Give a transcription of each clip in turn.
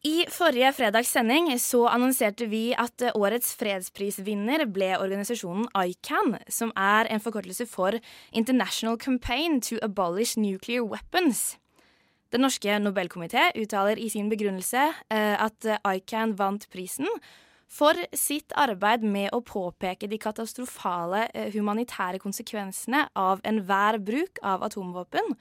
I forrige fredags sending så annonserte vi at årets fredsprisvinner ble organisasjonen ICAN, som er en forkortelse for International Campaign to Abolish Nuclear Weapons. Den norske Nobelkomité uttaler i sin begrunnelse eh, at ICAN vant prisen for sitt arbeid med å påpeke de katastrofale eh, humanitære konsekvensene av enhver bruk av atomvåpen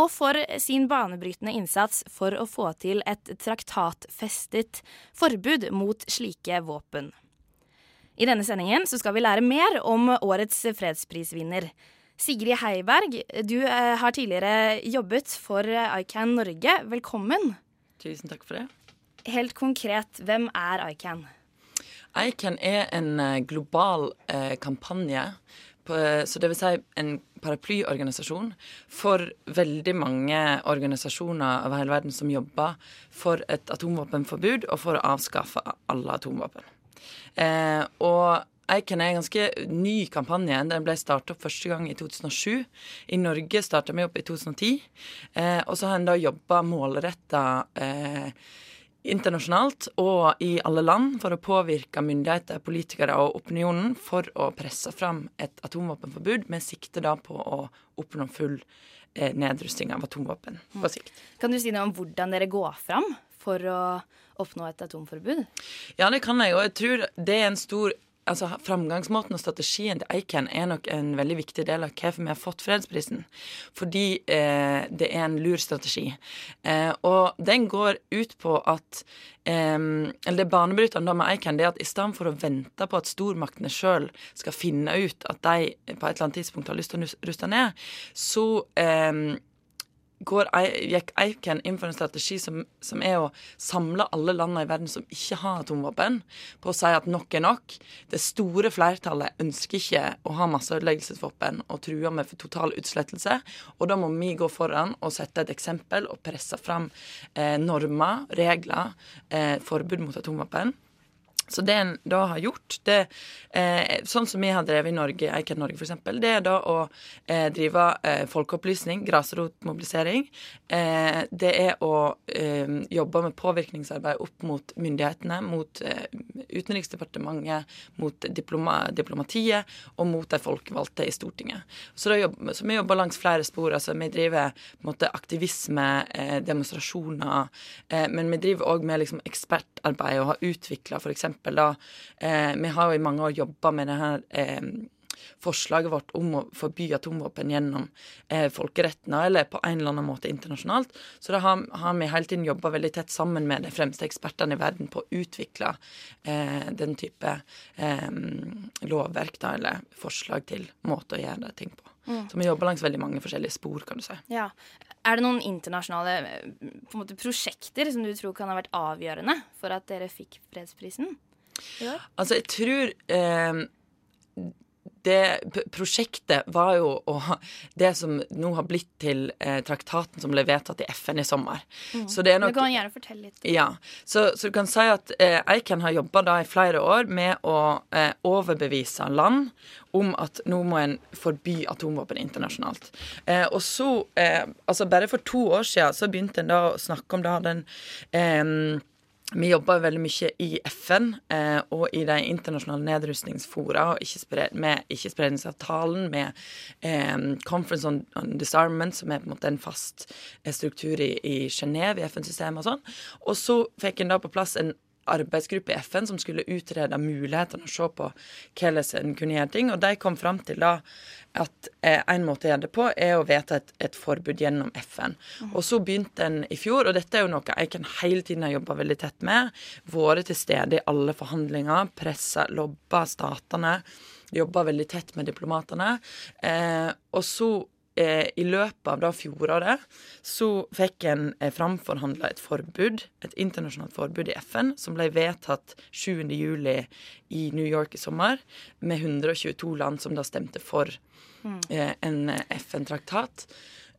og for sin banebrytende innsats for å få til et traktatfestet forbud mot slike våpen. I denne sendingen skal vi lære mer om årets fredsprisvinner. Sigrid Heiberg, du eh, har tidligere jobbet for ICAN Norge. Velkommen. Tusen takk for det. Helt konkret, hvem er ICAN? ICAN er en eh, global eh, kampanje, så det vil si en paraplyorganisasjon for veldig mange organisasjoner over hele verden som jobber for et atomvåpenforbud og for å avskaffe alle atomvåpen. Eh, og Eiken er en ganske ny kampanje. Den ble startet opp første gang i 2007. I Norge starta vi opp i 2010. Eh, og så har en da jobba målretta eh, internasjonalt og i alle land for å påvirke myndigheter, politikere og opinionen for å presse fram et atomvåpenforbud med sikte da på å oppnå full eh, nedrusting av atomvåpen på sikt. Kan du si noe om hvordan dere går fram for å oppnå et atomforbud? Ja, det kan jeg, og jeg tror det er en stor altså, Framgangsmåten og strategien til Eiken er nok en veldig viktig del av hvorfor vi har fått fredsprisen. Fordi eh, det er en lur strategi. Eh, og den går ut på at eh, Eller det banebrytende med Eiken det er at i stedet for å vente på at stormaktene sjøl skal finne ut at de på et eller annet tidspunkt har lyst til å ruste ned, så eh, går, gikk Eiken inn for en strategi som, som, er å samle alle landene i verden som ikke har atomvåpen, på å si at nok er nok. Det store flertallet ønsker ikke å ha masseødeleggelsesvåpen og truer med total utslettelse. Og da må vi gå foran og sette et eksempel og presse fram eh, normer, regler, eh, forbud mot atomvåpen. Så det en da har gjort, det, eh, sånn som vi har drevet i Norge, Eiken Norge f.eks., det er da å eh, drive eh, folkeopplysning, grasrotmobilisering. Eh, det er å eh, jobbe med påvirkningsarbeid opp mot myndighetene, mot eh, Utenriksdepartementet, mot diploma, diplomatiet og mot de folkevalgte i Stortinget. Så, jobber, så, vi jobber langs flere spor. altså Vi driver måte aktivisme, demonstrasjoner, men vi driver òg med liksom, ekspertarbeid og har utvikla f.eks da eh, Vi har jo i mange år jobba med det her eh, forslaget vårt om å forby atomvåpen gjennom eh, folkeretten, eller på en eller annen måte internasjonalt. Så da har, har vi hele tiden jobba veldig tett sammen med de fremste ekspertene i verden på å utvikle eh, den type eh, lovverk, da, eller forslag til måte å gjøre ting på. Mm. Så vi jobber langs veldig mange forskjellige spor, kan du si. Ja. Er det noen internasjonale måte, prosjekter som du tror kan ha vært avgjørende for at dere fikk fredsprisen? Altså, jeg tror eh, det prosjektet var jo å, det som nå har blitt til eh, traktaten som ble vedtatt i FN i sommer. Mm. Så det er nok, du kan gjerne fortelle litt. Ja. Så, så du kan si at eh, Eiken har jobba i flere år med å eh, overbevise land om at nå må en forby atomvåpen internasjonalt. Eh, og så, eh, altså bare for to år siden så begynte en da å snakke om da den eh, vi jobber veldig mye i FN eh, og i de internasjonale nedrustningsfora ikke med ikkespredningsavtalen, med eh, Conference on, on, Disarmament, som er på en måte en fast eh, struktur i, i i FN-systemet og sånn. Og så fikk en da på plass en arbeidsgruppe i FN som skulle utrede mulighetene og se på hvordan en kunne gjøre ting. Og de kom fram til da at eh, en måte å gjøre det på, er å vedta et, et, forbud gjennom FN. Mm. Og så begynte en i fjor, og dette er jo noe jeg kan hele tiden har jobba veldig tett med. Vært til stede i alle forhandlinger, pressa, lobba statene. Jobba veldig tett med diplomatene. Eh, og så i løpet av da fjoråret så fikk en eh, framforhandla et forbud, et internasjonalt forbud i FN, som ble vedtatt 7.7 i New York i sommer, med 122 land som da stemte for mm. eh, en FN-traktat.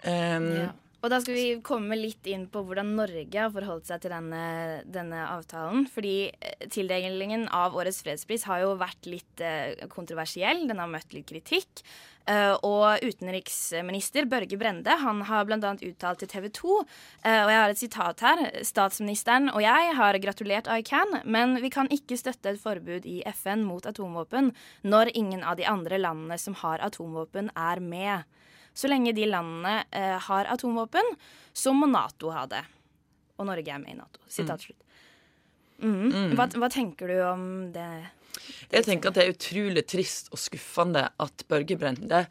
Um, ja. Og da skal vi komme litt inn på hvordan Norge har forholdt seg til denne, denne avtalen. Fordi eh, tildelingen av årets fredspris har jo vært litt eh, kontroversiell. Den har møtt litt kritikk. Uh, og utenriksminister Børge Brende han har bl.a. uttalt til TV 2, uh, og jeg har et sitat her, statsministeren og jeg har gratulert ICAN, men vi kan ikke støtte et forbud i FN mot atomvåpen når ingen av de andre landene som har atomvåpen, er med. Så lenge de landene eh, har atomvåpen, så må Nato ha det. Og Norge er med i Nato. Sitat mm. slutt. Mm. Mm. Hva, hva, tenker du om det? Jeg tenker at det er utrolig trist og skuffende at Børge Brende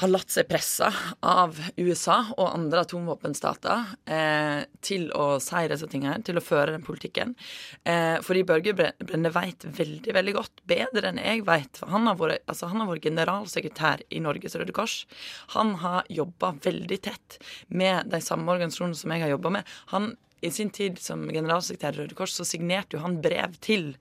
har latt seg presse av USA og andre atomvåpenstater eh, til å si disse tingene, til å føre den politikken. Eh, fordi Børge Brende vet veldig veldig godt, bedre enn jeg vet for han har vært, altså han har vært generalsekretær i Norges Røde Kors. Han har jobba veldig tett med de samme organisasjonene som jeg har jobba med. Han i sin tid som generalsekretær i Røde Kors så signerte jo han brev til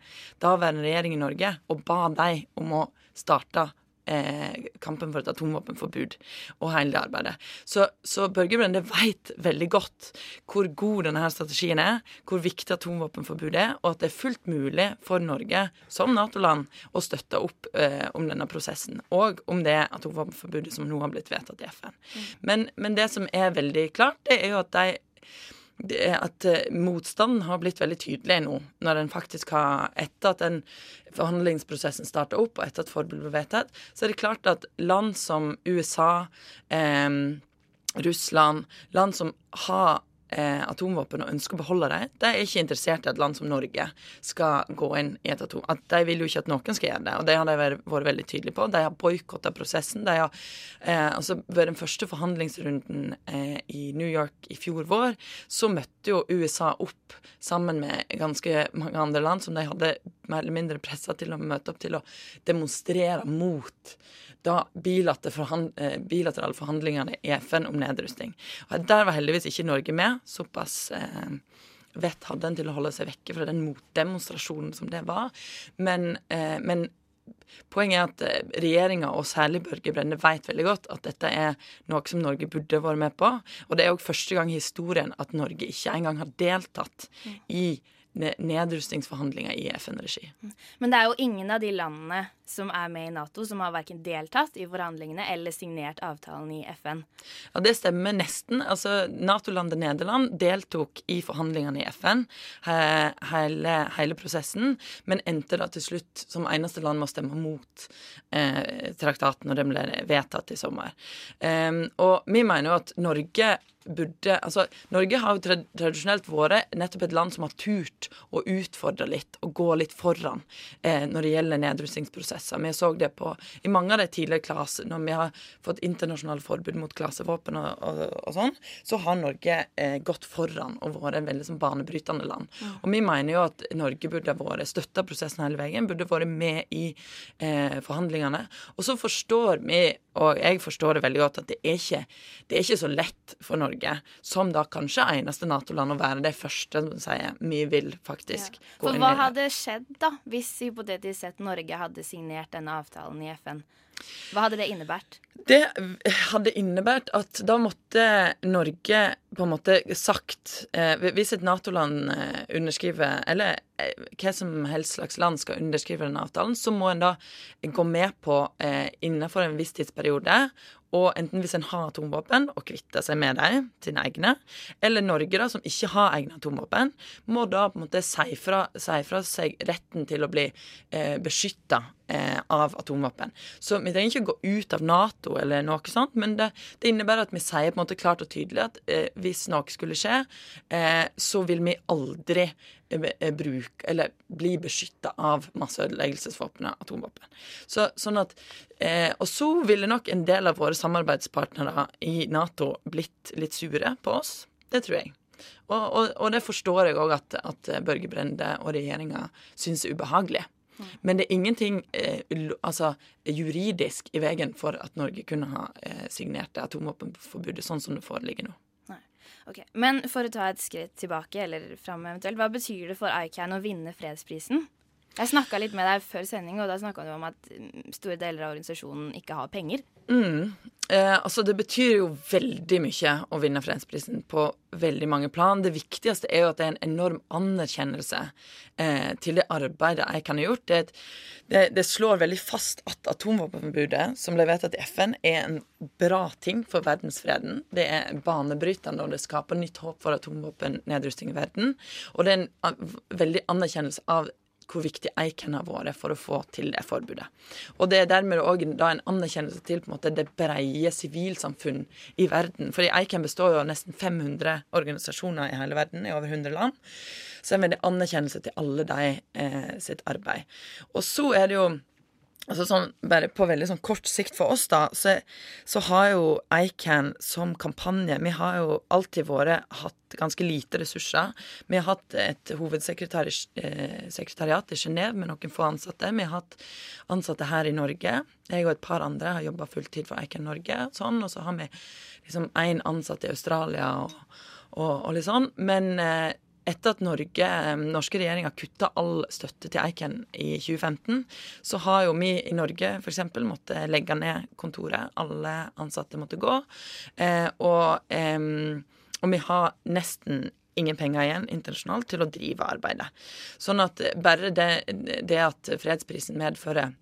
daværende regjering i Norge og ba dem om å starte eh, kampen for et atomvåpenforbud og hele det arbeidet. Så, så Børge Brende veit veldig godt hvor god denne strategien er, hvor viktig atomvåpenforbud er, og at det er fullt mulig for Norge som Nato-land å støtte opp eh, om denne prosessen, og om det atomvåpenforbudet som nå har blitt vedtatt i FN. Mm. Men, men det som er veldig klart, det er jo at de at eh, motstanden har blitt veldig tydelig nå, når den faktisk har Etter at den forhandlingsprosessen starta opp, og etter at forbudet ble vedtatt, så er det klart at land som USA, eh, Russland, land som har eh, atomvåpen og ønsker å beholde dem, de er ikke interessert i at land som Norge skal gå inn i et atom... At de vil jo ikke at noen skal gjøre det, og det har de vært, veldig tydelige på. De har boikotta prosessen. De har eh, altså Ved den første forhandlingsrunden eh, i New York i fjor vår, så møtte jo USA opp sammen med ganske mange andre land som de hadde mer eller mindre pressa til å møte opp til å demonstrere mot da eh, bilaterale forhandlingene i FN om nedrusting. Og Der var heldigvis ikke Norge med. Såpass eh, vett hadde en til å holde seg vekke fra den motdemonstrasjonen som det var. Men, eh, men Poenget er at eh, regjeringa, og særlig Børge Brende, vet veldig godt at dette er noe som Norge burde vært med på. Og det er òg første gang i historien at Norge ikke engang har deltatt mm. i nedrustningsforhandlinger i FN-regi. Men det er jo ingen av de landene som er med i Nato, som har verken deltatt i forhandlingene eller signert avtalen i FN. Ja, Det stemmer nesten. Altså, Nato-landet Nederland deltok i forhandlingene i FN hele, hele, prosessen, men endte da til slutt som eneste land med å stemme mot eh, traktaten når den ble vedtatt i sommer. Um, og vi mener jo at Norge burde Altså, Norge har jo tradisjonelt vært nettopp et land som har turt å utfordre litt og gå litt foran eh, når det gjelder nedrustningsprosesser. Vi så det på i mange av de tidligere klasser, når vi har fått internasjonale forbud mot klasevåpen og, og, og sånn, så har Norge eh, gått foran og vært en veldig sånn banebrytende land. Og vi mener jo at Norge burde ha vært støtta prosessen hele veien, burde vært med i eh, forhandlingene. Og så forstår vi, og jeg forstår det veldig godt, at det er ikke, det er ikke så lett for Norge som da kanskje eneste Nato-land, å være det første som sier vi vil faktisk ja. gå inn i det. For hva hadde skjedd da, hvis hypotetisk sett Norge hadde signert denne avtalen i FN? Hva hadde det innebært? Det hadde innebært at da måtte Norge på en måte sagt eh, Hvis et Nato-land eh, underskriver, eller eh, hva som helst slags land skal underskrive den avtalen, så må en da gå med på eh, innenfor en viss tidsperiode og enten hvis en har atomvåpen, og kvitter seg med dem, sine egne, eller Norge, da, som ikke har egne atomvåpen, må da på en måte si fra, seg retten til å bli eh, beskytta eh, av atomvåpen. Så vi trenger ikke gå ut av Nato eller noe sånt, men det, det innebærer at vi sier på en måte klart og tydelig at eh, hvis noe skulle skje, eh, så vil vi aldri eh, bruke eller bli beskytta av masseødeleggelsesvåpenet atomvåpen. Så, sånn at, eh, og så ville nok en del av våre samarbeidspartnere i Nato blitt litt sure på oss. Det tror jeg. Og, og, og det forstår jeg òg at, at Børge Brende og regjeringa syns er ubehagelig. Men det er ingenting eh, altså, juridisk i veien for at Norge kunne ha eh, signert det atomvåpenforbudet sånn som det foreligger nå. Okay. Men for å ta et skritt tilbake, eller fram eventuelt, hva betyr det for ICAN å vinne fredsprisen? Jeg snakka litt med deg før sending, og da snakka du om at mm, store deler av organisasjonen ikke har penger. Mm. Eh, altså Det betyr jo veldig mye å vinne fredsprisen på veldig mange plan. Det viktigste er jo at det er en enorm anerkjennelse eh, til det arbeidet jeg kan ha gjort. Det, det, det, slår veldig fast at atomvåpenforbudet, som ble vedtatt i FN, er en bra ting for verdensfreden. Det er banebrytende, og det skaper nytt håp for atomvåpennedrusting i verden. Og det er en veldig anerkjennelse av hvor viktig Eiken har vært for å få til det forbudet. Og det er dermed òg en anerkjennelse til på en måte det breie sivilsamfunn i verden. Fordi ICAN består jo av nesten 500 organisasjoner i hele verden, i over 100 land. Så er det anerkjennelse til alle de eh, sitt arbeid. Og så er det jo Altså sånn, bare På veldig sånn kort sikt for oss, da, så, så har jo ICAN som kampanje Vi har jo alltid vært hatt ganske lite ressurser. Vi har hatt et hovedsekretariat eh, i Genéve med noen få ansatte. Vi har hatt ansatte her i Norge. Jeg og et par andre har jobba fulltid for ICAN Norge. Sånn, og så har vi liksom én ansatt i Australia og, og, og litt sånn. Men eh, etter at Norge, eh, norske regjeringa kutta all støtte til Eiken i 2015, så har jo vi i Norge f.eks. måtte legge ned kontoret. Alle ansatte måtte gå. Eh, og, eh, og, vi har nesten ingen penger igjen internasjonalt til å drive arbeidet. Sånn at bare det, det at fredsprisen medfører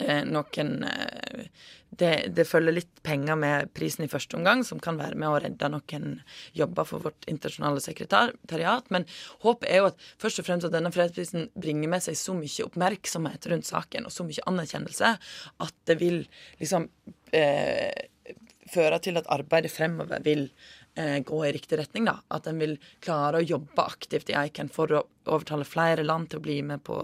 noen eh, det, det, følger litt penger med prisen i første omgang, som kan være med å redde noen jobber for vårt internasjonale sekretariat. Men håpet er jo at først og fremst at denne fredsprisen bringer med seg så mye oppmerksomhet rundt saken, og så mye anerkjennelse, at det vil liksom eh, føre til at arbeidet fremover vil eh, gå i riktig retning. da, At en vil klare å jobbe aktivt i ICAN for å overtale flere land til å bli med på,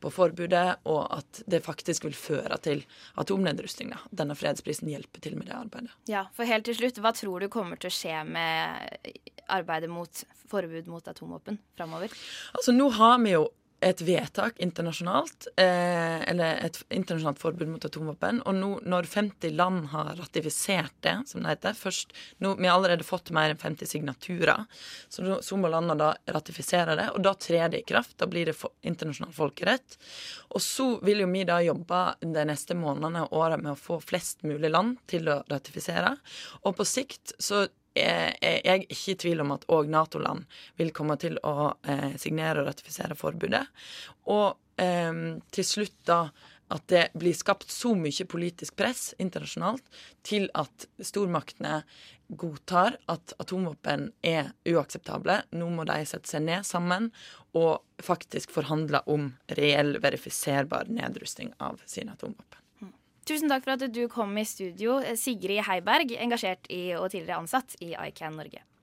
på forbudet, og at det faktisk vil føre til atomnedrustning. da. Denne fredsprisen hjelper til med det arbeidet. Ja, for helt til slutt, Hva tror du kommer til å skje med arbeidet mot forbud mot atomvåpen framover? Altså, nå har vi jo et vedtak internasjonalt, eh, eller et internasjonalt forbud mot atomvåpen. Og nå, når 50 land har ratifisert det, som det heter først, nå, Vi har allerede fått mer enn 50 signaturer, så, så må landene da ratifisere det. Og da trer det i kraft. Da blir det for, internasjonal folkerett. Og så vil jo vi da jobbe de neste månedene og årene med å få flest mulig land til å ratifisere. Og på sikt så er ikke i tvil om at òg Nato-land vil komme til å eh, signere og ratifisere forbudet. Og eh, til slutt da at det blir skapt så mye politisk press internasjonalt til at stormaktene godtar at atomvåpen er uakseptable. Nå må de sette seg ned sammen og faktisk forhandle om reell, verifiserbar nedrusting av sine atomvåpen. Tusen takk for at du kom i studio, Sigrid Heiberg, engasjert i og tidligere ansatt i ICAN Norge.